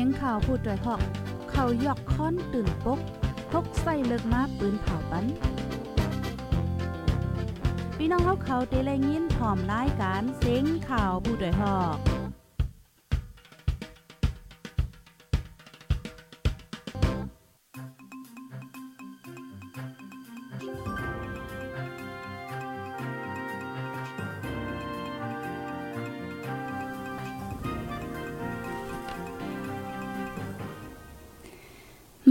สียงข่าวพูดด้วยหอก เขายอกค้อนตื่นปกพกใส่เลิกมาปืนเผาปันพี่น้องเขาเขาเตะแลยินถ่อมรายการเสียงข่าวผู้ด้วยหอก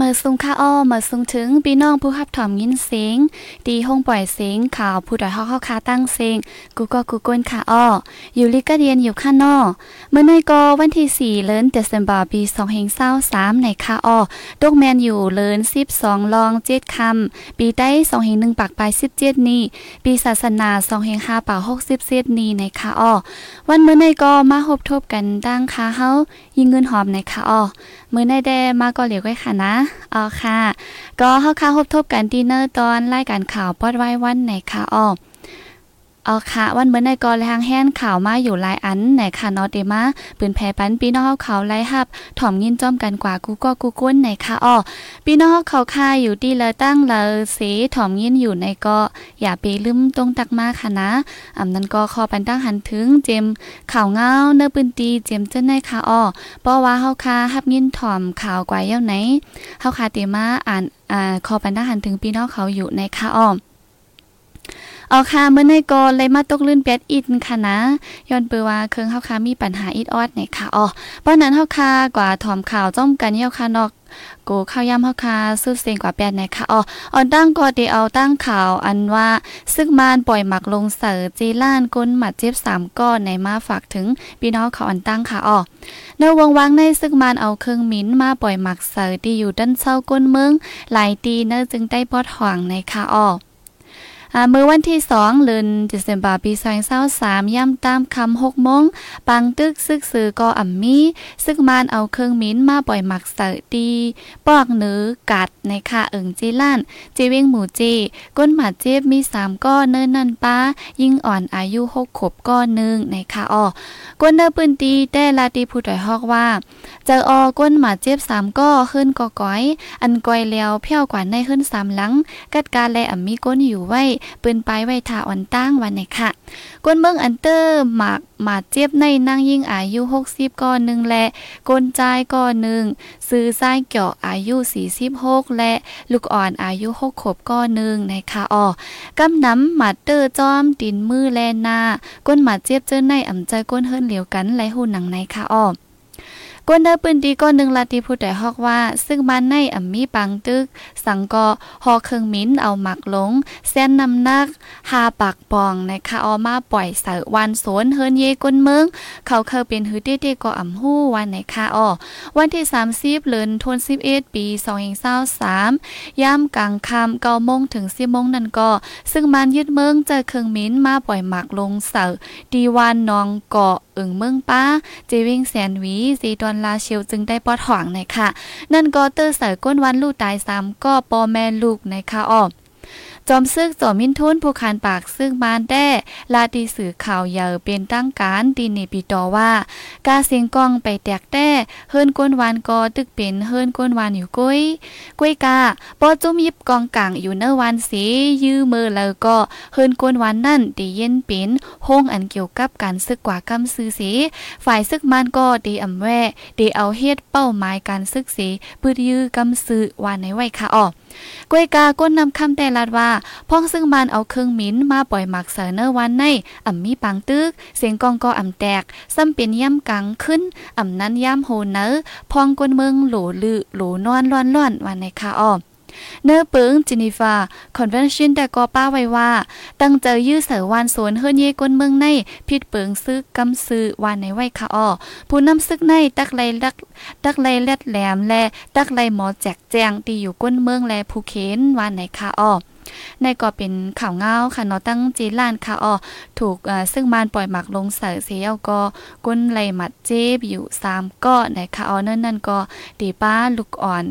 อซุงค่าอ้อเมื่อซุงถึงพี่น้องผู้รับถอมยินเสียงดีห้องปล่อยเสียงข่าวผู้ดอยฮอกเฮาคาตั้งเสียงกูก็กูก้นค่ะอ้ออยู่ลิกะเรียนอยู่ข้างนอกเมื่อในก็วันที่ 4เดือนเดือนบาปี2023ในค่ะอ้อดกแมนอยู่เลิน12 ลอง 7คำปีใต้2.1ปากปลาย17 นี้ ปีศาสนา2.5ป่าก67นี้ในค่ะอ้อวันเมื่อในก็มาพบทบกันดังค่ะเฮายิงเงินหอมในค่ะอ้อมื้อในแดมาก็เหลียวไว้ค่ะนะอ๋อค่ะ ก็เฮาค่ะพบทบกันดีเนอร์ตอนรายการข่าวปอดไว้วันไหนค่ะอ๋อ เอาค่ะ วันเมื่อในกอแรงแห้นข่าวมาอยู่หลายอันไหนค่ะนอเตมาปืนแผ่ปันพี่น้องเขาไล่ฮับถ่อมยินจอมกันกว่ากูก็กูก้นไหนค่ะอ้อพี่น้องเขาค่าอยู่ที่ละตั้งเละสีถ่อมยินอยู่ในก็อย่าไปลืมตรงตักมาค่ะนะอำนั้นก็ขอปันตั้งหันถึงเจมข่าวเงาเนื้อปืนตีเจมเจ้าในค่ะอ้อเพราะว่าเฮาค่าฮับยินถ่อมข่าวกว่าเย้าไหนเฮาค่าเตมาอ่านอ่าขอปันตั้งหันถึงพี่น้องเขาอยู่ในค่ะอ้อ เอาค่ะเมื่อในกอเลยมาตกลื่นแปดอิดค่ะนะย้อนเปือว่าเครื่องเฮาคามีปัญหาอิดออดเนี่ยค่ะอ๋อเพราะนั้นเฮาคากว่าถอมข่าวจ้อมกันเยาค่ะนอกกูข้าวยำเฮาคาสุดเสียงกว่าแปดนะคะอ๋ออ่อนตั้งก็เดเอาตั้งข่าวอันว่าซึ่งมานปล่อยหมักลงเสือจีล้านก้นหมัดเจ็บสามก้อนในมาฝากถึงพี่น้องเขาอันตั้งค่ะอ๋อในวงวางในซึ่งมานเอาเครื่องมิ้นมาปล่อยหมักเสือที่อยู่ด้านเศร้าก้นเมืองหลายตีเนื้อจึงได้ปอดห่วงในค่ะอ๋อ เมื่อวันที่2เดือนเดือนบาปี2023ย่ำตามคำ6โมงปังตึกซึกซือก็อ่ำมีซึกมานเอาเครื่องมิ้นมาปล่อยหมักเสตีปอกเนื้อกัดในค่าเอิงจีล้านจีเวงหมูจีก้นหมาเจ็บมี3ก้อนเนินนันป้า ยิ่งอ่อนอายุ6ขบก้อนหนึ่งในค่าอ้อก้นเนื้อปืนตีแต่ลาตีผู้ดอยฮอกว่าเจอออก้นหมาเจ็บ3ก้อขึ้นกอก้อย อันก้อยแล้วเพี้ยวกว่าในขึ้น3หลังกัดการแลอ่ำมีก้นอยู่ไว้ปืนไปไว้ท่าอ่อนตั้งวันไหนค่ะก้นเมืองอันเตอร์หมากหมาเจ็บในนางยิ่งอายุ60ก้อนหนึ่งและก้นใจก้อนหนึ่งซื้อไส้เกี่ยวอายุ46และลูกอ่อนอายุ6ขบก้อนหนึ่งในค่ะอ๋อกำน้ำหมาเตอร์จอมดินมือแลนาก้นหมาเจ็บเจอในอ่ำใจก้นเฮิรนเหลียวกันไหลหูหนังในค่ะอ๋อ กวนเดอปืนดีก็หนึ่งลาติผู้ใดฮอกว่า ซึ่งบ้านในอ่ำมีปังตึก สังก็ฮอเครื่องมิ้นเอาหมักลงเส้นนำนักหาปากปองนะคะออมาปล่อยเสือวันสวนเฮินเยก้นเมือง เขาเคยเป็นฮือเตี้ก็อ่ำหู้วันไหนคะอ๋อวันที่30เดือนธันวาคมปี2023ย่ำกลางค่ำ9โมงถึง10โมงนั่นก็ ซึ่งมันยึดเมืองเจอเครื่องมิ้นมาปล่อยหมักลงเสือดีวานนองเกาะ อึงเมืองป้าเจวิงแสนวีซีดอนลาเชลจึงได้ปอดหวังนะคะนั่นก็เตอร์ใส่ก้นวันลูกตายซ้ำก็ปอแม่ลูกนะคะอ้อ จอมซึกจอมินทุนผู้คานปากซึ่งมานแด้ลาตีสื่อข่าวเยาเป็นตั้งการตีนปีตอว่า กาเสียงกองไปแตกแต้เฮิรนก้นวานกอตึกเป็นเฮิรนก้นวานอยู่กุ้ยกุ้ยกาปอจุ้มยิบกองกลางอยู่เนื้อวานสียื้อมือแล้วก็เฮิรนก้นวานนั่นตีเย็นเป็นห้องอันเกี่ยวกับการซึกกว่ากำซื้อสีฝ่ายซึกมันก็ดีอำแวดีเอาเฮ็ดเป้าหมายการซึกสีปืดยื้อกำซื้อวานในไว้ค่ะออ กวยกาก้นนำคำแต่ลาดว่าพ้องซึ่งมันเอาเครื่องมิ้นมาปล่อยหมักเสเนอวันในอ่ำมีปังตึก เสียงกองก็อ่ำแตก ซ้ำเป็นย่ำกังขึ้นอ่ำนั้นย่ำโหเนอพองก้นเมืองหลูลือหลูนอนร้อนร้อนวันในคาอ้อม เนื้อปึงจินิฟาคอนเวนชันแต่ก็ป้าไว้ว่า ตั้งเจอยื้อเสือวานสวนเฮือนเยกวนเมืองในผิดเปิงซึกกำซื้อวานในไว้ค่ะอ้อผู้นำซึกในตักไลลักตักไลเล็ดแหลมและตักไลหมอแจกแจงตีอยู่ก้นเมืองและภูเขนวานในค่ะอ้อในก็เป็นข่าวเงาค่ะเนาะตั้งจีล้านค่ะอ๋อถูกซึ่งมานปล่อยหมักลงเสือเสียวก็ก้นไหลหมัดเจ็บอยู่3ก้อนนะคะอ๋อนั่นนั่นก็ตีป้าลูกอ่อน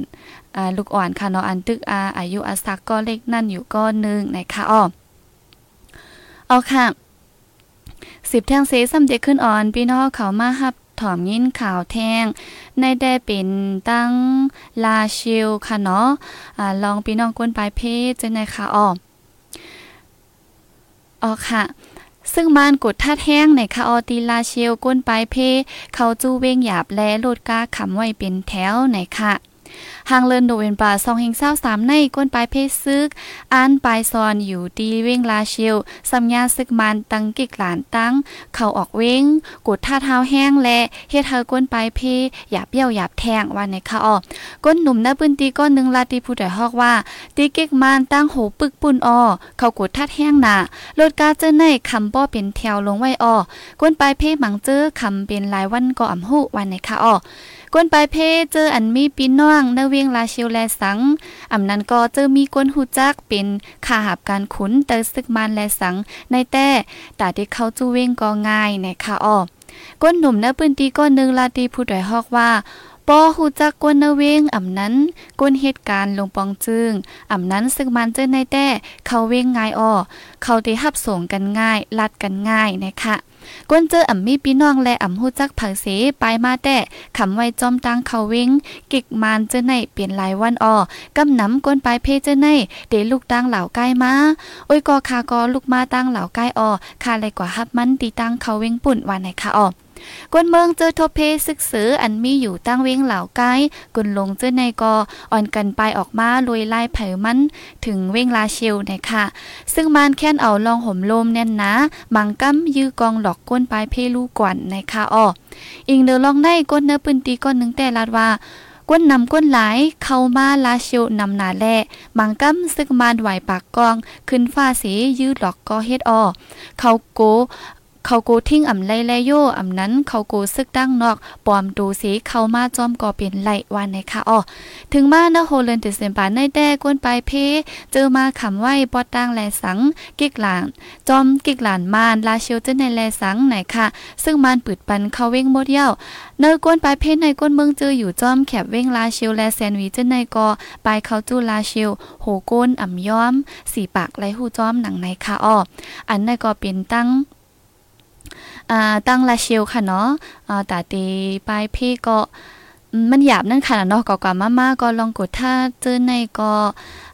อ่าลูกอ่อนค่ะเนาะอันตึกอาอายุอาสักก็เล็กนั่นอยู่ก็นึงนะคะอ๋อเอาค่ะสิบแทงเสซ้ำเด็กขึ้นอ่อนพี่น้องเขามาฮับถอมยินข่าวแทงในได้เป็นตั้งลาชิลค่ะเนาะอ่าลองพี่น้องกวนปลายเพศจะในค่ะอ้ออ๋อค่ะ ซึ่งมันกดท่าแห้งในคาออตีลาเชียวก้นปลายเพ เขาจู้เว้งหยาบและโลดก้าขำไว้เป็นแถวในค่ะ หางเลินโดเวนปลาซองเฮงเศร้าสามในก้นปลายเพศซึกอ่านปลายซอนอยู่ดีเว้งลาเชียวสัญญาซึกมันตังกิกหลานตั้ง เข่าออกเว้งกดท่าเท้าแห้งและเฮ็ดเธอก้นปลายเพหยาบเบี้ยวหยาบแทงวันในค่ะออก้นหนุ่มหน้าปืนตีก้นหนึ่งลาตีผู้ใดฮอกว่า ตีเก๊กมันตั้งโหปึกปุ่นออเขากดท่าแห้งหนาลดกาเจอในคำป้อเป็นแถวลงไว้ออก้นปลายเพหมังเจอคำเป็นหลายวันก็อ่ำหูวันในค่ะออ กวนปลายเพเจออันมีปีน้องนเวียงลาชิวแลสังอำนั้นก็เจอมีกวนหูจักเป็นขาหับการขุนเตอซึกมันแลสังในแต่แต่ที่เขาจูเวงก็ง่ายในค่ะอ้อก้นหนุ่มเนื้อปืนตีก้อนหนึ่งลาตีผู้ดอยฮอกว่า ปอหูจักกวนเนเวงอ่ำนั้นกวนเหตุการณ์ลงปองจึงอ่ำนั้นซึ่งมันเจอในแต่ เขาเวงง่ายอ้อเขาได้หับส่งกันง่าย ลัดกันง่ายนะคะกวนเจออ่ำมีพี่น้องและอ่ำหูจักผักเสไปมาแต่คำไว้จอมตังเขาเวงกิกมานเจอในเปลี่ยนหลายวันอ้อกำน้ำกวนไปเพเจอในเดลูกตังเหล่าใกล้มาโอ้ยกอคากอลูกมาตังเหล่าใกล้อ้อคาเลยกว่าฮับมันตีตังเขาเวงปุ่นวันไหนคะอ้อ กวนเมืองเจอทบเพซึกสืออันมีอยู่ตั้งเว้งเหล่าไกกุนลงเจอในกออ่อนกันไปออกมาลุยไล่เผยมันถึงเว้งลาเชียวนะคะซึ่งมันแค่นเอาลองห่มลมแน่นนะมังกัมยื้อกองหลอกก้นปลายเพลูกวนนะคะอ้ออิงเดอลองได้ก้นเนื้อปืนตีก้นหนึ่งแต่ลาดว่าก้นนำก้นหลายเข้ามาลาเชียวนำหนาแลมังกัมซึกมานไหวปากกอง ขึ้นฟ้าสียืดหลอกก็เฮ็ดออเขาโก เขาโกทิ้งอ่ำไล่แลโยอ่ำนั้นเขาโกซึกดั้งนอกปอมดูสีเข้ามาจอมก่อเป็นไหลวันในค่ะอ๋อถึงมาเนโฮเลนติเซนปาในแด้กวนไปเพ เจอมาขำไหวปอดตั้งแลสังกิกหลานจอมกิกหลานมานลาเชียวเจในแลสังไหนค่ะ ซึ่งมานปืดปันเขาเว้งหมดเย้าเนอกวนไปเพในกวนเมืองเจออยู่จอมแคบเว้งลาเชียวแลแซนวีเจในกอไปเขาจูลาเชียวโหก้นอ่ำย้อมสีปากไหลหูจอมหนังในค่ะอ๋ออันในก็เป็นตั้ง อ่าตั้งลาเชียวค่ะเนาะอ่าแต่ตีปลายพี่ก็ มันหยาบนั่นค่ะเนาะก็กว่ามามาก็ลองกดถ้าเจอในก็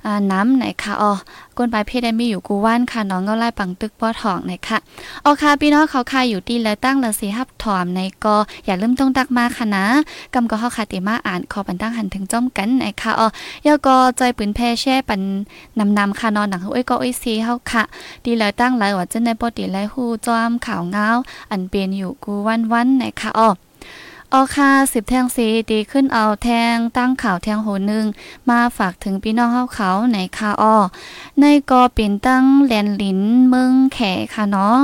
อ่าน้ำไหนค่ะอ๋อก้นปลายเพศได้มีอยู่กูว่านค่ะน้องก็ไล่ปังตึกป้อทองไหนค่ะอ๋อค่ะพี่น้องเขาค่ะอยู่ตีแล้วตั้งแล้วสีฮับถอมในก็อย่าลืมต้องตักมาค่ะนะกำก็เข้าคาติมาอ่านขอปันตั้งหันถึงจ้อมกันไหนค่ะอ๋อยาก็จอยปืนแพ่แช่ปันนำนำค่ะนอนหนังเอ้ยก็เอ้ยซีเฮาค่ะดีแล้วตั้งแล้วว่าจะในปอตีไล่ฮู้จอมข่าวเงาอันเป็นอยู่กูวันวันไหนค่ะอ๋อ ออค่าสิบแทงสีดีขึ้นเอาแทงตั้งข่าวแทงโหนึงมาฝากถึงพี่น้องเฮาเขาในคาอ้อในกอเป็นตั้งแลนลินเมืองแขค่ะเนาะ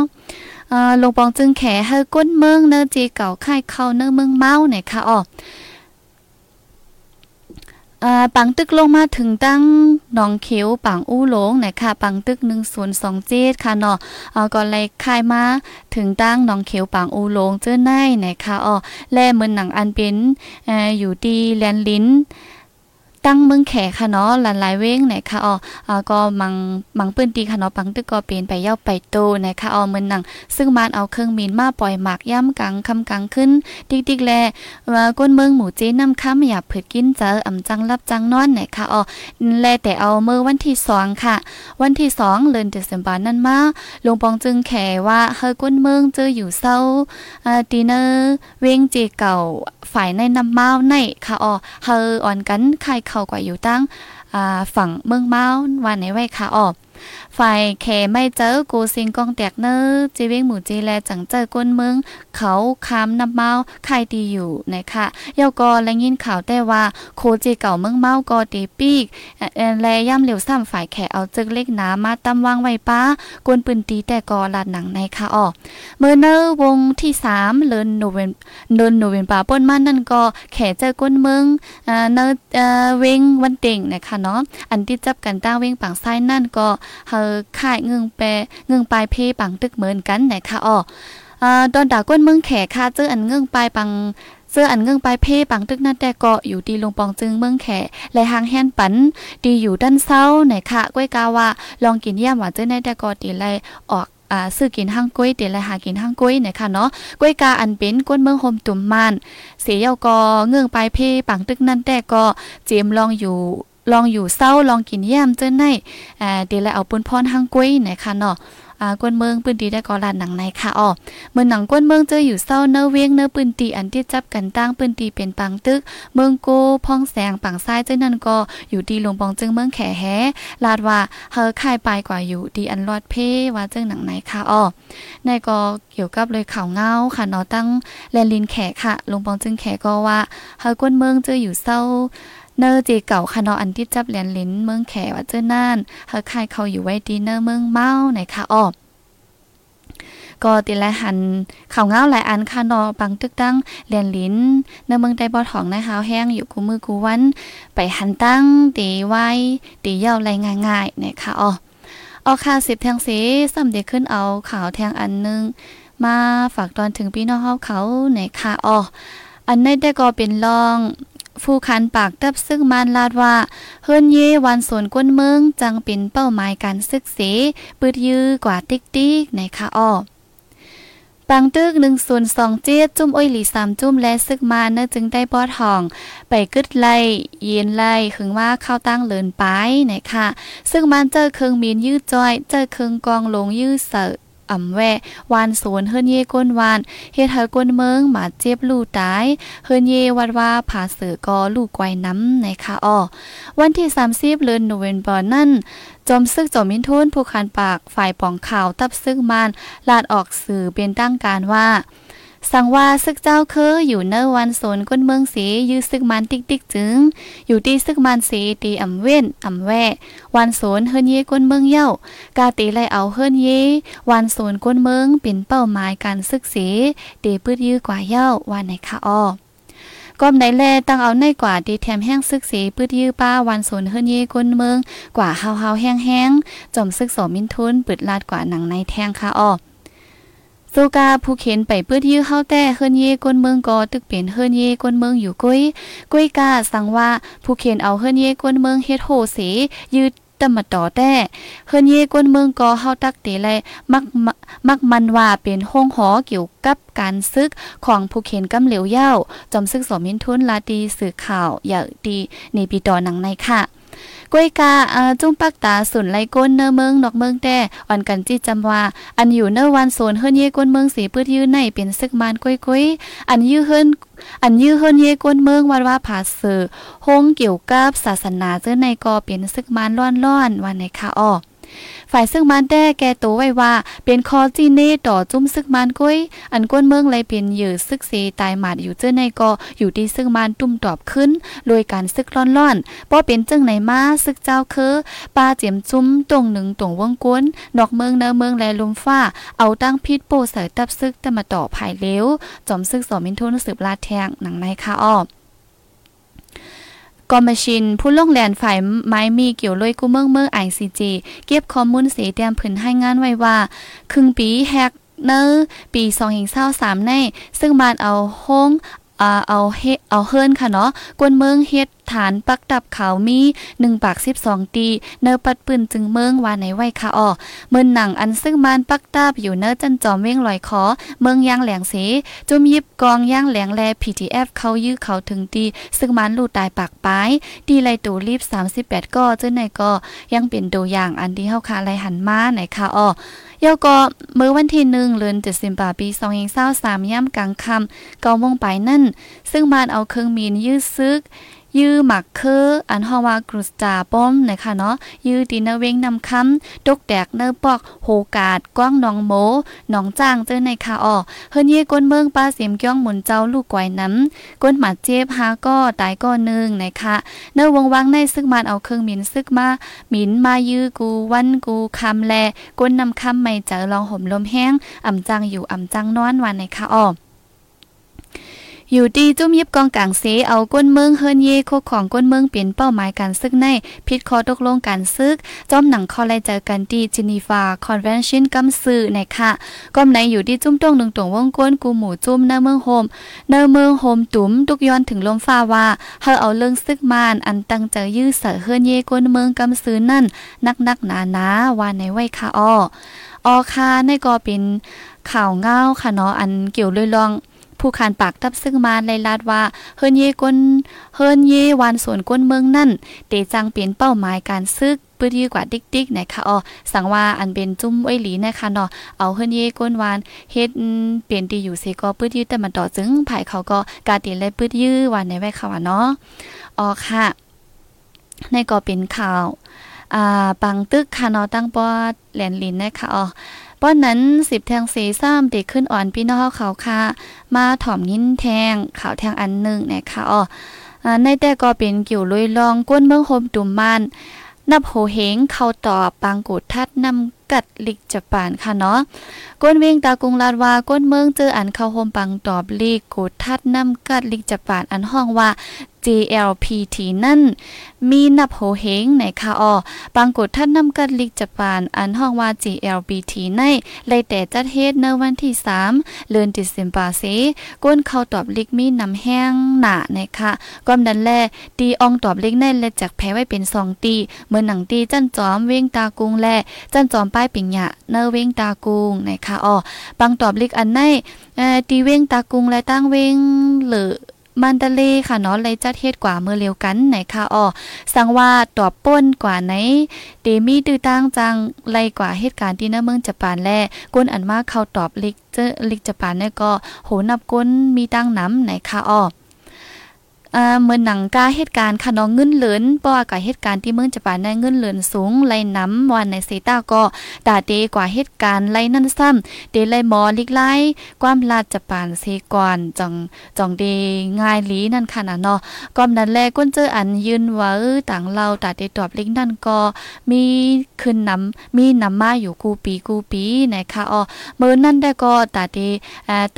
ลงปองจึงแขให้ก้นเมืองเนื้อจีเก่าไข่เข้าเนื้อเมืองเมาในคาอ้อ ปังตึกลงมาถึงตั้งหนองเขียวปังอู้หลงนะคะปังตึก 1027ค่ะเนาะอ่าก็เลยคายมาถึงตั้งหนองเขียวปังอู้หลงเจ้อในนะคะอ๋อแล่เหมือนหนังอันเป็นออยู่ดีแลนลิ้น ตั้งเมืองแขกค่ะเนาะหลานหลายเว้งไหนค่ะอ๋ออาก็มังมังปืนตีค่ะเนาะปังตึกก็เป็นไปเย้าไปโตนะคะอ๋อเมือนหนังซึ่งมานเอาเครื่องมินมาปล่อยหมากย่ำกลางคำกลางขึ้นดิกๆแลว่าก้นเมืองหมู่เจน้ำค้ำอยาเผิดกินเจออำจังรับจังนอนไหนค่ะอ๋อแลแต่เอาเมื่อวันที่สองค่ะ วันที่สองเดือนเดซมบานั่นมาลงปองจึงแขว่าเฮอก้นเมืองเจออยู่เศร้าอ่าตีเนอร์เวงเจเก่าฝ่ายในน้ำเมาในค่ะอ๋อเฮออ่อนกันใครเข้ากว่าอยู่ตั้งฝั่งเมืองเมาวันไหนไว้ค่ะออก ฝ่ายแขไม่เจอกูซิงกองแตกเนอจีเวงหมู่จีแลจังเจอก้นเมืองเขาคามนำเมาใครดีอยู่นะคะเยาก็และยินข่าวได้ว่าโคจีเก่าเมืองเมาก็ตีปีกแลย่ำเหลียวซ้ำฝ่ายแขเอาจึกเล็กหนามาตำวางไว้ป้ากวนปืนตีแต่กอลาดหนังในค่ะออกเมื่อเนอวงที่3เลินโนเวนเดินโนเวนป่าป้นมันนั่นก็แขเจอก้นเมืองเนอเวงวันเต่งนะคะเนาะอันที่จับกันตั้งเวงปังไส้นั่นก็เฮอค่ายเงืองแปเงืองปลายเพปังตึกเหมือนกันนะคะอ๋ออ่าตอนดาก้นเมืองแขกค่ะเจออันเงืองปลายปังเสื้ออันเงื่งปลายเพ่ปังตึกนั่นแต่ก็อยู่ดีลงปองจึงเมืองแขและหางแฮนปันดีอยู่ด้านเศร้าไหนค่ะก้วยกาว่าลองกินย่ำหวานเจ้าในแต่ก็ตีไลออกอ่าซื้อกินห้างกล้วยเดี๋ยวหากินห้างกล้วยนคะเนาะกล้วยกาอันเป็นก้นเมืองโฮมตุ่มมันเสียเยาก็เงื่องไปเพ่ปังตึกนั่นแต่ก็เจมลองอยู่ ลองอยู่เศร้าลองกินย่มเจ้าในอ่าเดี๋ยวแล้วเอาปุนพรห้างก้วยนะคะเนาะอ่ากวนเมืองปืนตีได้กอลานหนังในค่ะอ๋อเมื่อหนังกวนเมืองเจออยู่เศร้าเนื้อเวียงเนื้อปืนตีอันที่จับกันตั้งปืนตีเป็นปังตึก เมืองโกพ่องแสงปังซ้ายเจ้านั่นก็อยู่ดีลงปองจึงเมืองแขแฮลาดว่าเฮอคายไปกว่าอยู่ดีอันรอดเพ่ว่าเจ้าหนังไหนค่ะอ๋อในก็เกี่ยวกับเลยข่าวเงาค่ะเนาะตั้งแลนลินแขค่ะลงปองจึงแขก็ว่าเฮอกวนเมืองเจออยู่เศร้า เนอร์เจเก่าคานออันที่จับเหรียญลิ้นเมืองแขว่าเจ้านั่นเฮอคายเขาอยู่ไว้ดีเนอร์เมืองเมาไหนคะอ้อก็ติละหันข่าวเงาหลายอันค่ะนอปังตึกตั้งเรียนลิ้นในเมืองใดบ่อทองนะคะแห้งอยู่กูมือกูวัน ไปหันตั้งตีไว้ตีเย่าไรง่ายๆนะคะอ๋อเอาค่าสิบแทงสีซ้ำเด็กขึ้นเอาข่าวแทงอันนึง มาฝากตอนถึงพี่น้องเฮาเขาในค่ะอ๋ออันนี้ได้ก็เป็นลอง ผู้คันปากตับซึ่งมานลาดว่า เฮิรนเยวันสวนก้นเมืองจังเป็นเป้าหมายการศึกเสปืดยื้อกว่าติ๊กติ๊กในค่ะอ้อปังตึกหนึ่งส่วนสองเจี๊ยจุ่มอ้อยหลีสามจุ่มและซึกมาเนื้อจึงได้ปอทอง ไปกึดไล่เย็นไล่ถึงว่าเข้าตั้งเลินไปไหนค่ะซึ่งมันเจอเครื่องมีนยืดจอย เจอเครื่องกองลงยืดเสื อ่ำแววานสวนเฮิรนเยก้นวานเฮ็ดให้ก้นเมืองมาเจ็บลู่ตายเฮิรนเยวัดว่าผาเสือกอลูกไกวน้ำในค่ะอ้อวันที่ 30เดือนโนเวมเบอร์นั่นจอมซึกจอมมินทุนผู้คันปากฝ่ายปองข่าวตับซึกมานลาดออกสื่อเป็นตั้งการว่า สั่งว่าซึกเจ้าเคออยู่เนวันโซนก้นเมืองสียื้อซึกมันติ๊กติ๊กจึง อยู่ที่ซึกมันสีตีอ่ำเว้นอ่ำแววันโซนเฮิรนเยก้นเมืองเย้ากาตีไลเอาเฮิรนเย่วันโซนก้นเมืองเป็นเป้าหมายการซึกสีตีปืดยื้อกว่าเย้าวันไหนคะอ้อก้มในแลตั้งเอาในกว่าดีแถมแห้งซึกสีปืดยื้อป้าวันสนเฮิรนเยก้นเมือง กว่าเฮาเฮาแห้งแห้งจอมซึกสอมินทุนปืดลาดกว่าหนังในแทงค่ะอ้อ สูกาผู้เข็นไปเพื่อยื้อเฮาแต่เฮิรนเย่ก้นเมืองก็ตึกเปลี่ยนเฮิรนเย่ก้นเมืองอยู่กุ้ยกุ้ยกาสั่งว่าผู้เข็นเอาเฮิรนเย่ก้นเมืองเฮ็ดโหเสยืดตมาต่อแต่เฮิรนเย่ก้นเมืองก็เฮาตักเตไลมักมักมันว่าเป็นห้องหอเกี่ยวกับการซึกของผู้เข็นกำเหลียวเย้าจอมซึกสมินทุนลาดีสื่อข่าว อย่าดีในปีต่อหนังในค่ะ กวยกาอ่าจุ้มปักตาสุนไลก้นเนอเมืองนอกเมืองแต่อ่อนกันจีจำว่าอันอยู่เนอวันโซนเฮิรนเยก้นเมืองสีพืชยื้อในเป็นซึกมานก้อยก้ยอันยื้อเฮิรนอันยื้อเฮิรนเยก้นเมืองวันว่าผาเสือห้องเกี่ยวกับศาสนาเจ้าในก็เป็นซึกมานร้อนๆวันในคาออ้อ ฝ่ายซึ่งมันแต้แกตัวไว้ว่า เป็นคอจีเน่ต่อจุ้มซึกมันกุ้ยอันก้นเมืองเลยเป็นเหยื่อซึกเสตายหมาดอยู่เจ้าในก็อยู่ที่ซึ่งมันตุ้มตอบขึ้นโดยการซึกร้อนๆป้อเป็นจึงไหนมาซึกเจ้าคือปลาเจียมจุ้มตรงหนึ่งตรงวงก้นนอกเมืองเนื้อเมืองแลลมฟ้า เอาตั้งพิษโปเสยตับซึกแต่มาต่อภายเลี้ยวจอมซึกสอมินทุนสืบลาแทงหนังในคาอ้อ กอมชิน ผู้ลงแลนฝ่ายไม้มีเกี่ยวลอยกู้เมืองเมืองไอซีจีเก็บข้อมูลสีเตรียมผืนให้งานไว้ว่า ครึ่งปีแฮกเนอร์ปี 2023 ใน ซึ่งมานเอาห้อง เอาเฮเอาเฮิรนค่ะเนาะกวนเมืองเฮ็ดฐานปักดับเขามี1ปาก12 ตีเนอปัดปืนจึงเมืองว่าในไว้ค่ะอ้อเมืองหนังอันซึ่งมานปักดับอยู่เนอจันจอมเว้งลอยคอเมืองยางแหลงเสจุมยิบกองย่างแหลงแล PTF เขายื้อเขาถึงตีซึ่งมันลูดตายปากปายดีไลตูรีบ38ก็เจ้าไหนก็ยังเป็นตัวอย่างอันที่เฮาคาไลหันมาไหนค่ะอ้อ ยกก็เมื่อวันที่หนึ่งเดือนเจ็ดสิบปีสองเองเศร้าสามย่ำกลางคำเกาโมงไปนั่น ซึ่งมานเอาเครื่องมีนยื้อซึก ยื้อหมักคืออันฮาวากรุสจาป้อมนะคะเนาะยื้อตีนเวงนำคำตกแตกเนปอกโหกาดกว้างหนองโมหนองจ้างเจอในคาออเฮิรนเย่ก้นเมืองป้าเสียมก้องหมุนเจ้าลูกกวยน้ำก้นหมาเจ็บหาก็ตายก็นึงนะคะเนวงวังในซึกมันเอาเครื่องมินซึกมาหมินมายื้อกูวันกูคำแลก้นนำคำไม่เจอลองห่มลมแห้งอ่ำจังอยู่อ่ำจังนอนวันในคาออ อยู่ดีจุ้มยิบกองกลางเสเอาก้นเมืองเฮิรนเยโคของก้นเมืองเปลี่ยนเป้าหมายการซึกในพิดคอตกลงการซึกจอมหนังคอไลเจอกันที่จินีฟาคอนเวนชั่นกัมซือในค่ะก้มในอยู่ที่จุ้มต้งหนึ่งตวงวงก้นกูหมู่จุ้มเนเมืองโฮมเนเมืองโฮมตุ้มตุกย้อนถึงลมฟ้าว่าเฮาเอาเรื่องซึกมานอันตั้งใจยื้อเสือเฮิรนเยก้นเมืองกัมซือนั่นนักนักหนาหนาว่าในไว้ค่ะอ้อออคาในก็เป็นข่าวเงาค่ะเนาะอันเกี่ยวเลยลอง ผู้ขานปากตับซึ่งมาในลาดว่าเฮินเยก้นเฮินเยวานสวนก้นเมืองนั่นเตจังเปลี่ยนเป้าหมายการซึกปื้อดีกว่าดิกดิกนะคะอ๋อสั่งว่าอันเป็นจุ้มไว้หลีนะคะเนาะเอาเฮิรนเยก้นวานเฮ็ดเปลี่ยนดีอยู่เสก็ปื้อดีแต่มันต่อจึงภายเขาก็กาตีเลยปื้อยื้อวันในไว้ค่ะเนาะอ๋อค่ะ ในก็เป็นข่าวอ่าปังตึกค่ะเนาะตั้งปอดแหลนลินนะคะอ๋อ ป้อนนั้นสิบแทงสีซ้ำติขึ้นอ่อนพี่น้องเขาค่ะมาถ่อมยินแทงข่าวแทงอันหนึ่งนะคะอ๋อในแต่ก็เป็นเกี่ยวลุยลองก้นเมืองโฮมตุ่มมันนับโหเหงเข้าตอบปางกูดทัดนำกัดลิกจับปานค่ะเนาะ ก้นเวงตากรุงลาดว่าก้นเมืองเจออันเข้าโฮมปังตอบลิกกูดทัดน้ำกัดลิกจะปานอันห้องว่า JLPT นั่น มีนับโหเหงในคาออปางกดท่านนำกันลิกจัปานอันห้องว่า JLPT ในเลยแต่จัดเฮ็ดในวันที่ 3เดือนดิเซมบาเซก้นเข้าตอบลิกมีนำแห้งหนาในค่ะความดันแลตีอองตอบลิกในและจากแพ้ไว้เป็น2ตีเมื่อหนังตีจันจอมเว้งตากุงแลจันจอมป้ายปิงหยะเนเว้งตากุงในค่ะอ้อปังตอบลิกอันในเอ่อตีเว้งตากุงและตั้งเว้งหรือมันตะเลค่ะเนาะเลยจัดเฮ็ดกว่าเมื่อเร็วกันไหนค่ะอ๋อสังว่าตอบป้นกว่าไหนเดมีตื้อตั้งจังไลกว่าเหตุการณ์ที่นเมืองญี่ปุ่นแลก้นอันมากเขาตอบลิกเจอลิกญี่ปุ่นเนี่ยก็โหนับก้นมีตั้งน้ำไหนค่ะอ๋อ อ่าเหมือนหนังกาเหตุการณ์ค่ะน้องเงินเหลินเพราะว่ากับเหตุการณ์ที่เมืองญี่ปุ่นได้เงินเหลินสูงไล่น้ำวันในเซตาก็ดาเตกว่าเหตุการณ์ไล่นั่นซ้ำเดไล่หมอลิกไล่ความลาดญี่ปุ่นเซก่อนจังจองเดง่ายลีนั่นค่ะนะเนาะก้อมนั้นแลก้นเจออันยืนว่าต่างเราตาเตตอบลิกนั่นก็มีขึ้นน้ำมีน้ำมาอยู่กูปีกูปีนะคะอ๋อเมื่อนั่นได้ก็ตาเต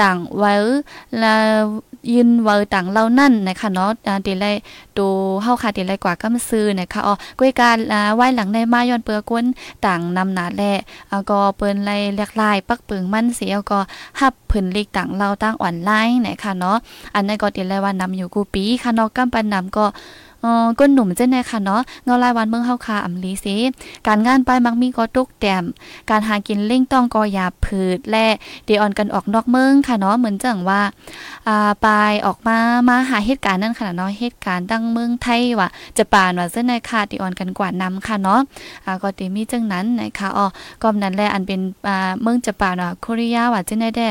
ต่างไว้แล้ว ยืนเวอต่างเล่านั่นนะคะเนาะเดี๋ยวไรดูเฮาค่ะเดี๋ยวไรกว่าก็มาซื้อนะคะอ๋อก้วยการไหว้หลังในมาย้อนเปือกวนต่างนำหนาแลก็เปิ้นไล่เลียกลาย ปักปึงมันเสียก็ฮับผืนลิกต่างเราตั้งออนไลน์นะคะเนาะอันนั้นก็เดี๋ยวไล่ว่านำอยู่กูปีค่ะเนาะกำปันนำก็ ออก้นหนุ่มเจ้าแน่ค่ะเนาะเงาลายวันเมืองเฮาคาอำลีสิการงานไปมักมีก็ตุกแต้มการหากินเล่งต้องก็อย่าผืดและเดออนกันออกนอกเมืองค่ะเนาะเหมือนจังว่าอ่าไปออกมามาหาเหตุการณ์นั่นค่ะเนาะเหตุการณ์ตั้งเมืองไทยว่าจะปานว่าเจ้าในค่ะดีออนกันกว่านำค่ะเนาะอ่าก็ติมีจังนั้นนะคะอ๋อก็นั้นแหละอันเป็นอ่าเมืองจะปานว่าโครียาว่าเจ้าในได้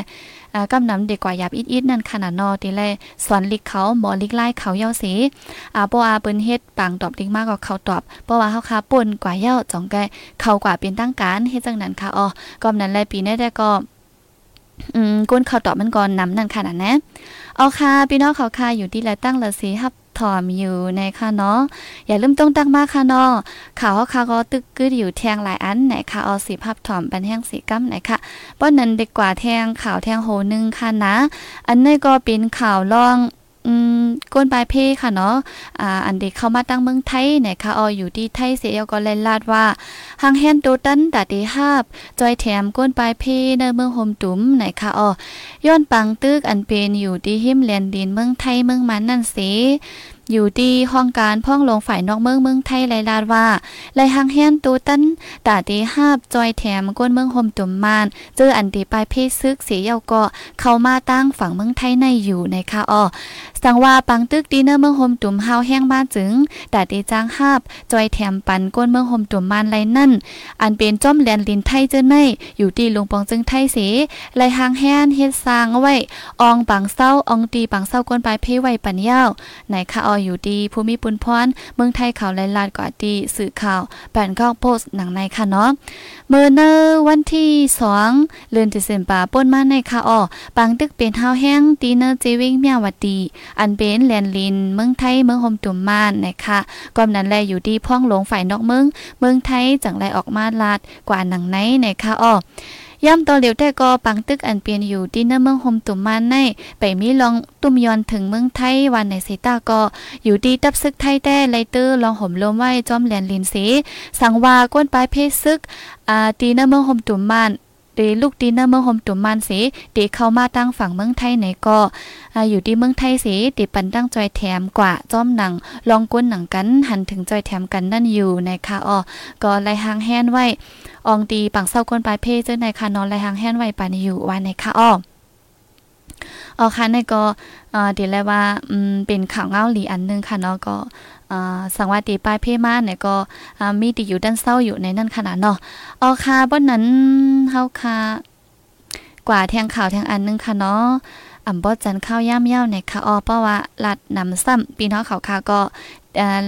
กำนำเด็กกว่าหยาบอิดๆนั่นขนาดนอตีแลสวนลิกเขาหมอลิกไล่เขาเย้าสีอาโปอาเปิ้นเฮ็ดปังตอบลิกมากกว่าเขาตอบเพราะว่าเฮาคาป่นกว่าเย้าจ่องแกเขากว่าเป็นตั้งการเฮ็ดจังนั้นค่ะอ๋อกำนั้นแลปีนี้ได้ก็อืมก้นเขาตอบมันก่อนนำนั่นขนาดนะเอาค่ะพี่น้องเขาค่ะอยู่ที่ละตั้งละสีฮับ ถอมอยู่ในค่ะเนาะอย่าลืมต้องตั้งมาค่ะเนาะข่าวค่ะก็ตึกกึดอยู่แทงหลายอันไหนค่ะเอาสีภาพถอมเป็นแห้งสีกัมไหนค่ะป้อนนั้นเด็กกว่าแทงข่าวแทงโหนึงค่ะนะ อันนี้ก็เป็นข่าวล่องอืม ก้นปลายเพค่ะเนาะอ่าอันเด็กเข้ามาตั้งเมืองไทยเนี่ยค่ะอออยู่ที่ไทยเสียก็เลยลาดว่าหางแฮนโตตันตาเตฮาบจอยแถมก้นปลายเพในเมืองโฮมตุ้มไหนค่ะออย้อนปังตึกอันเป็นอยู่ที่หิมแลนดินเมืองไทยเมืองมันนั่นเสอยู่ที่ห้องการพ่องลงฝ่ายนอกเมืองเมืองไทยไลลาดว่าไลหังแฮนตูตันตาเตฮาบจอยแถมก้นเมืองโฮมตุ่มมานเจออันตีปลายเพศซึกเสียเยาก็เข้ามาตั้งฝั่งเมืองไทยในอยู่ในค่ะอ้อ สังว่าปังตึกดีเนอร์เมืองโฮมตุ่มเฮาแห้งบ้านจึงแตาเตจางฮาบจอยแถมปันก้นเมืองโฮมตุ่มมานไรนั่น อันเป็นจ้อมแลนลินไทยเจอในอยู่ที่ลุงปองจึงไทยเสไลหังแฮนเฮ็ดสร้างเอาไว้อองปังเศร้าอองตีปังเศร้าก้นปลายเพไว้ปันยาวในค่ะอออยู่ดีภูมิปุนพรเมืองไทยข่าวไลลาดกว่าดีสื่อข่าวแปนข้าวโพสหนังในค่ะเนาะเมื่อเนอวันที่สองเลือนติเซนปาป่นมาในค่ะออปังตึกเป็นห้าแห้งตีเนอร์เจวิงเมียวัดดีอันเป็นแลนลิน เมืองไทยเมืองโฮมตุ่มมานนะคะก่อนนั้นแลอยู่ดีพ่องหลงฝ่ายนอกเมืองเมืองไทยจังไรออกมาลาดกว่าหนังในในค่ะอ้อย่ำตอเหลียวแต่ก็ปังตึกอันเปลี่ยนอยู่ที่เนื้อเมืองโฮมตุ่มมานในไปมีลองตุ้มยอนถึงเมืองไทยวันในเซตาก็อยู่ดีตับซึกไทยแต่ไลเตอร์ลองห่มลมไว้จอมแหลนลินสีสังวาก้นปลายเพศซึกอ่าตีเนื้อเมืองโฮมตุ่มมาน เดลูกดีเนอร์เมืองโฮมตุ่มมันสิเดเข้ามาตั้งฝั่งเมืองไทยไหนก็อยู่ที่เมืองไทยสิเดปันตั้งจอยแถมกว่าจ้อมหนัง ลองก้นหนังกันหันถึงจอยแถมกันนั่นอยู่ในค่ะอ้อก็ไลหางแฮนไว้อองตีปังเศร้าก้นปลายเพเจ้าในค่ะนอนไลหางแฮนไว้ปานอยู่วันในค่ะอ้ออ๋อค่ะในก็เดี๋ยวเลยว่าเป็นข่าวเงาหลีอันนึงค่ะเนาะก็ สังวาตีป้ายเพ่มาเนี่ยก็มีติอยู่ด้านเศร้าอยู่ในนั่นขนาดเนาะออค่ะบนนั้นเฮาค่ะกว่าแทงข่าวแทงอันนึงค่ะเนาะอ่ำบอจันข้าวย่ามเย้าเนี่ยค่ะออเพราะว่าลัดนำซ้ำปีน้องเขาค่ะก็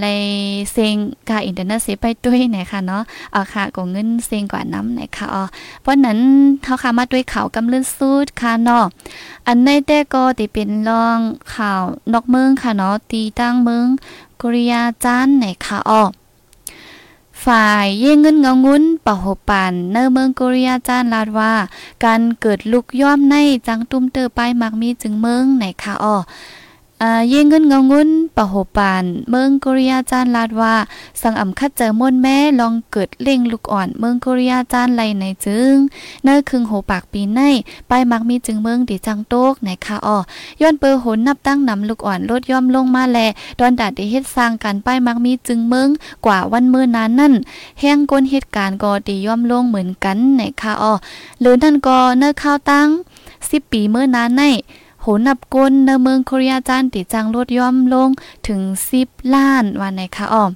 เลยเซ็งกาอินเทอร์เน็ตเสียไปด้วยนะคะเนาะเอาค่ะก็เงินเซ็งกว่าน้ำนะคะอ๋อเพราะนั้นเขาค่ะมาด้วยข่าวกำลื่นสูดค่ะเนาะอันในแต่ก็ติเป็นรองข่าวนอกเมืองค่ะเนาะตีตั้งเมือง กริยาจันในคาอ้อฝ่ายเย่งเงินเงางุ้นปะหปันเนเมืองกริยาจานลาดว่า การเกิดลุกย่อมในจังตุ้มเตอไปมักมีจึงเมืองในคาอ้อ เย่เงินเงางุนปะโหปานเมืองกริยาจานลาดว่า สังอ่ำคัดเจอม่นแม่ลองเกิดเล่งลูกอ่อนเมืองกริยาจานไหลในจึงเนื้อคึงโหปากปีในไปมักมีจึงเมืองดิจังโตกในคาอ้อย้อนเปอหนนับตั้งนำลูกอ่อนลดย่อมลงมาแลดอนดาดได้เฮ็ดสร้างการป้ายมักมีจึงเมืองกว่าวันมื้อนั้นนั่นแห้งก้นเหตุการณ์ก็ดีย่อมลงเหมือนกันในคาอ้อหรือนั่นก็เนื้อข้าวตั้ง10ปีเมื่อนั้นใน โหนับก้นในเมืองโคเรียจานติจังลดย่อมลงถึง 10 ล้านวันไหนคะอ้อม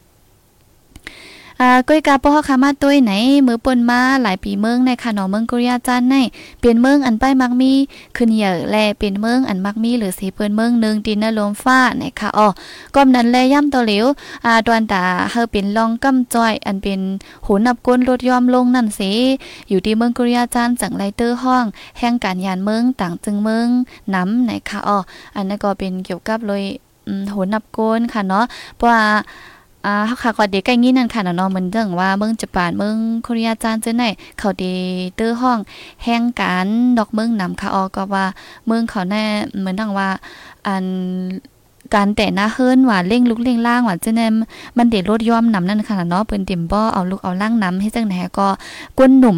อ่าก้อยกาปอคามาตุ้ยไหนมือปนมาหลายปีเมืองในค่ะเนาะเมืองกุริยาจันในเปลี่ยนเมืองอันป้ายมักมีขึ้นเหยอะแลเป็นเมืองอันมักมีหรือสีเปิ้นเมืองนึงดินนลมฟ้าในค่ะอ๋อก้มนั้นแลย่ำตัวเหลวอ่าดวนตาเฮาเป็นลองกำจ้อยอันเป็นหูนับก้นลดยอมลงนั่นสิอยู่ที่เมืองกุริยาจันจังไรเตอร์ห้อง แห่งการยานเมืองต่างจึงเมืองน้ำในค่ะอ๋ออันนั้นก็เป็นเกี่ยวกับเลยหูนับก้นค่ะเนาะเพราะว่า อ่าค่ะก็เด็กใกล้งี้นั่นค่ะเนาะเหมือนเรื่องว่าเมืองญี่ปุ่นเมืองโคเรียจานเจ้าไหนเขาดีเตอร์ห้องแห่งการดอกเมืองนำค่ะออก็ว่าเมืองเขาแน่เหมือนดังว่าอันการแต่หน้าเฮิรนว่าเร่งลุกเร่งล่างว่าเจ้าแนมมันเด็ดรถย่อมนำนั่นค่ะเนาะเปิ้นเต็มบ่เอาลูกเอาล่างนำให้จังไหนก็ก้นหนุ่ม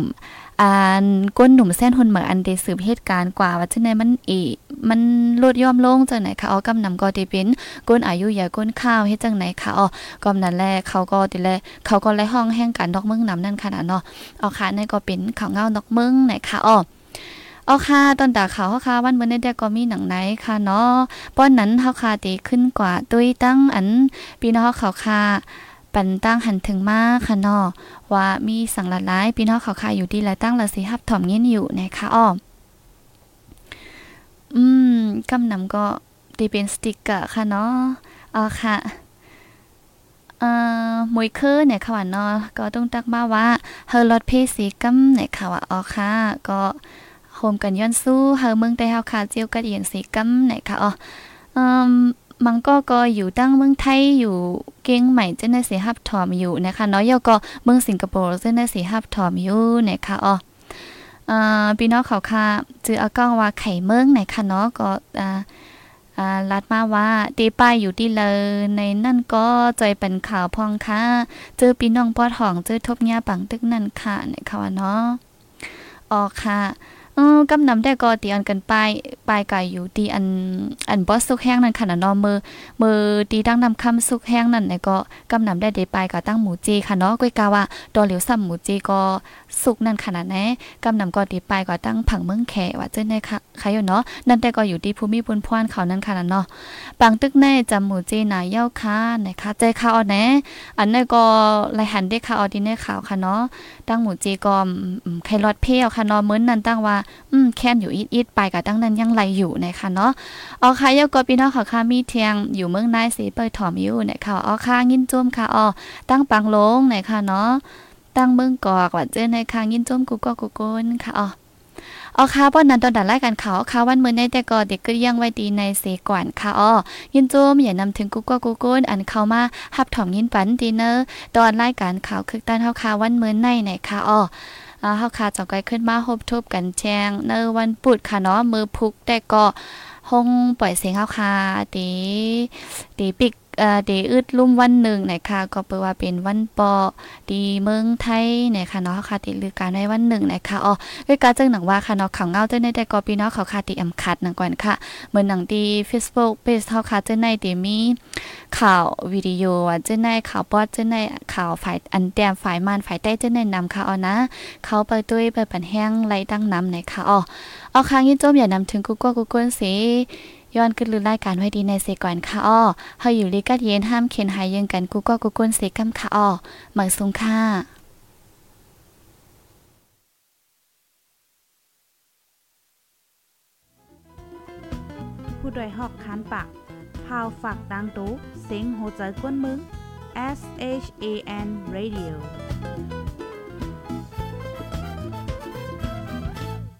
อันก้นหนุ่มแส้นหุ่นเหมืออันเดสืบเหตุการณ์กว่าว่าจังไดมันอีมันลดย่อมลงจังไหนคะอ๋อกำนำก็ได้เป็นก้นอายุอย่าก้นข้าวเฮ็ดจังไหนคะอ๋อกำนั้นแลเขาก็ติแลเขาก็ไล่ห้องแห่งการดอกเมืองนำนั่นค่ะเนาะเอาค่ะนี่ก็เป็นข่าวเงาดอกเมืองไหนคะอ๋อเอาค่ะตอนตาขาวเฮาค่ะวันเมื่อนี้ได้ก็มีหนังไหนค่ะเนาะป้อนนั้นเฮาค่ะตีขึ้นกว่าตุ้ยตั้งอันพี่น้องเขาค่ะ ปันตั้งหันถึงมากค่ะเนาะว่ามีสังหลายพี่น้องเขาค่ะอยู่ดีและตั้งละสิฮับถ่อมเงี้ยอยู่นะคะอ้ออืมกำนำก็ตีเป็นสติกเกอร์ค่ะเนาะอ๋อค่ะเอ่อมวยคือเนี่ยค่ะว่าเนาะก็ต้องตักมาว่าเฮอรถเพสีกำเนี่ยค่ะว่าอ๋อค่ะก็โฮมกันย้อนสู้เฮอเมืองแต่เฮาค่ะเจียวกัดเอียนสีกำเนี่ยค่ะอ๋ออืม มังก็ก็อยู่ตั้งเมืองไทยอยู่เก่งใหม่เจ้าในสีฮับถอมอยู่นะคะเนาะยอก็เมืองสิงคโปร์เจ้าในสีฮับถอมอยู่นะคะอ๋ออ่าพี่น้องเขาค่ะจืออากล้องว่าไข่เมืองไหนค่ะเนาะก็อ่าลัดมาว่าตีป้ายอยู่ที่เลยในนั่นก็จอยเป็นข่าวพองค่ะเจอพี่น้องปอดห้องเจอทบญาปังตึกนั่นค่ะนะคะว่าเนาะอ๋อค่ะ ออกำนำได้ก็ตีอันกันไปปลายกายอยู่ตีอันอันบอสสุกแห้งนั่นค่ะเนาะมือมือตีตั้งนำคำสุกแห้งนั่นเนี่ยก็กำนำได้เดปลายก็ตั้งหมูจีค่ะเนาะก้อยกาว่าดอเหลียวซ้ำหมูจีก็สุกนั่นขนาดไหนกำนำก็ตีปลายก็ตั้งผังเมืองแขว่าเจ้าในค่ะใครอยู่เนาะนั่นแต่ก็อยู่ที่ภูมิบุญพวนเขานั่นค่ะเนาะบางตึกแน่จำหมูจีนายเย้าค่ะนะคะใจค่ะเอแน่อันนั้นก็ไลหันได้ค่ะเอดีในข่าวค่ะเนาะตั้งหมูจีก็ไข่รอดเพี้ยวค่ะเนาะเหมือนนั่นตั้งว่าอืมแค้นอยู่อิดๆไปกับตั้งนั้นยังไหลอยู่นะคะเนาะอ๋อค่ะยกพี่น้องค่ะค่ะมีเทียงอยู่เมืองนายสีเปิดถอมอยู่นะคะอ๋อค่ะยินจุ่มค่ะอ๋อตั้งปังลงนะคะเนาะตั้งเมืองกอกว่าเจอในคางยินจุ่มกูก็กูกนค่ะอ๋ออ๋อค่ะป้อนนั้นตอนดัดไล่กันเขาค่ะวันเมื่อในแต่ก็เด็กก็ยังไว้ดีในเสก่อนค่ะอ๋อยินจุมอย่านำถึงกุ๊กก็กุ๊กนอันเข้ามาฮับถอมยินปันดีเนอร์ตอนไล่กันเขาคือตันเฮาค่ะวันเมื่อในไหนค่ะอ๋อ เฮาค่ะจังไกขึ้นมาฮบทบกันแจงในวันปุดค่ะเนาะมือพุกแต่ก็ห้องปล่อยเสียงเฮาค่ะตีตีปิก เอ่อดอึดลุ่มวันหนึ่งนะคะก็เปิดว่าเป็นวันปอดีเมืองไทยนะคะเนาะค่ะติดลือการในวันหนึ่งนะคะอ๋อด้วยการจึงหนังว่าค่ะเนาะข่าวเงาเจ้าในแต่ก็พี่น้องเขาค่ะติอำคัดหนังก่อนค่ะเหมือนหนังดี Facebook เพจเฮาค่ะเจ้าในเดมีข่าววิดีโอว่าเจ้าในข่าวปอดเจ้าในข่าวฝ่ายอันแต้มฝ่ายมานฝ่ายใต้เจ้าในนำค่ะอ๋อนะ เขาไปด้วยไปปันแห้งไรตั้งน้ำนะคะอ๋อเอาค้างยินโจมอย่านำถึงกูก็กูกวนสิ ย้อนขึ้นลือรายการไว้ดีในเซก่อนค่ะอ้อเฮาอยู่ลิกัดเย็นห้ามเข็นหายยังกันกูก็กูกวนเซกัมค่ะอ้อหมายสุงค่ะผู้ดยหอกคันปากพาวฝากดังตู้เสียงโหใจกวนมึง S H A N Radio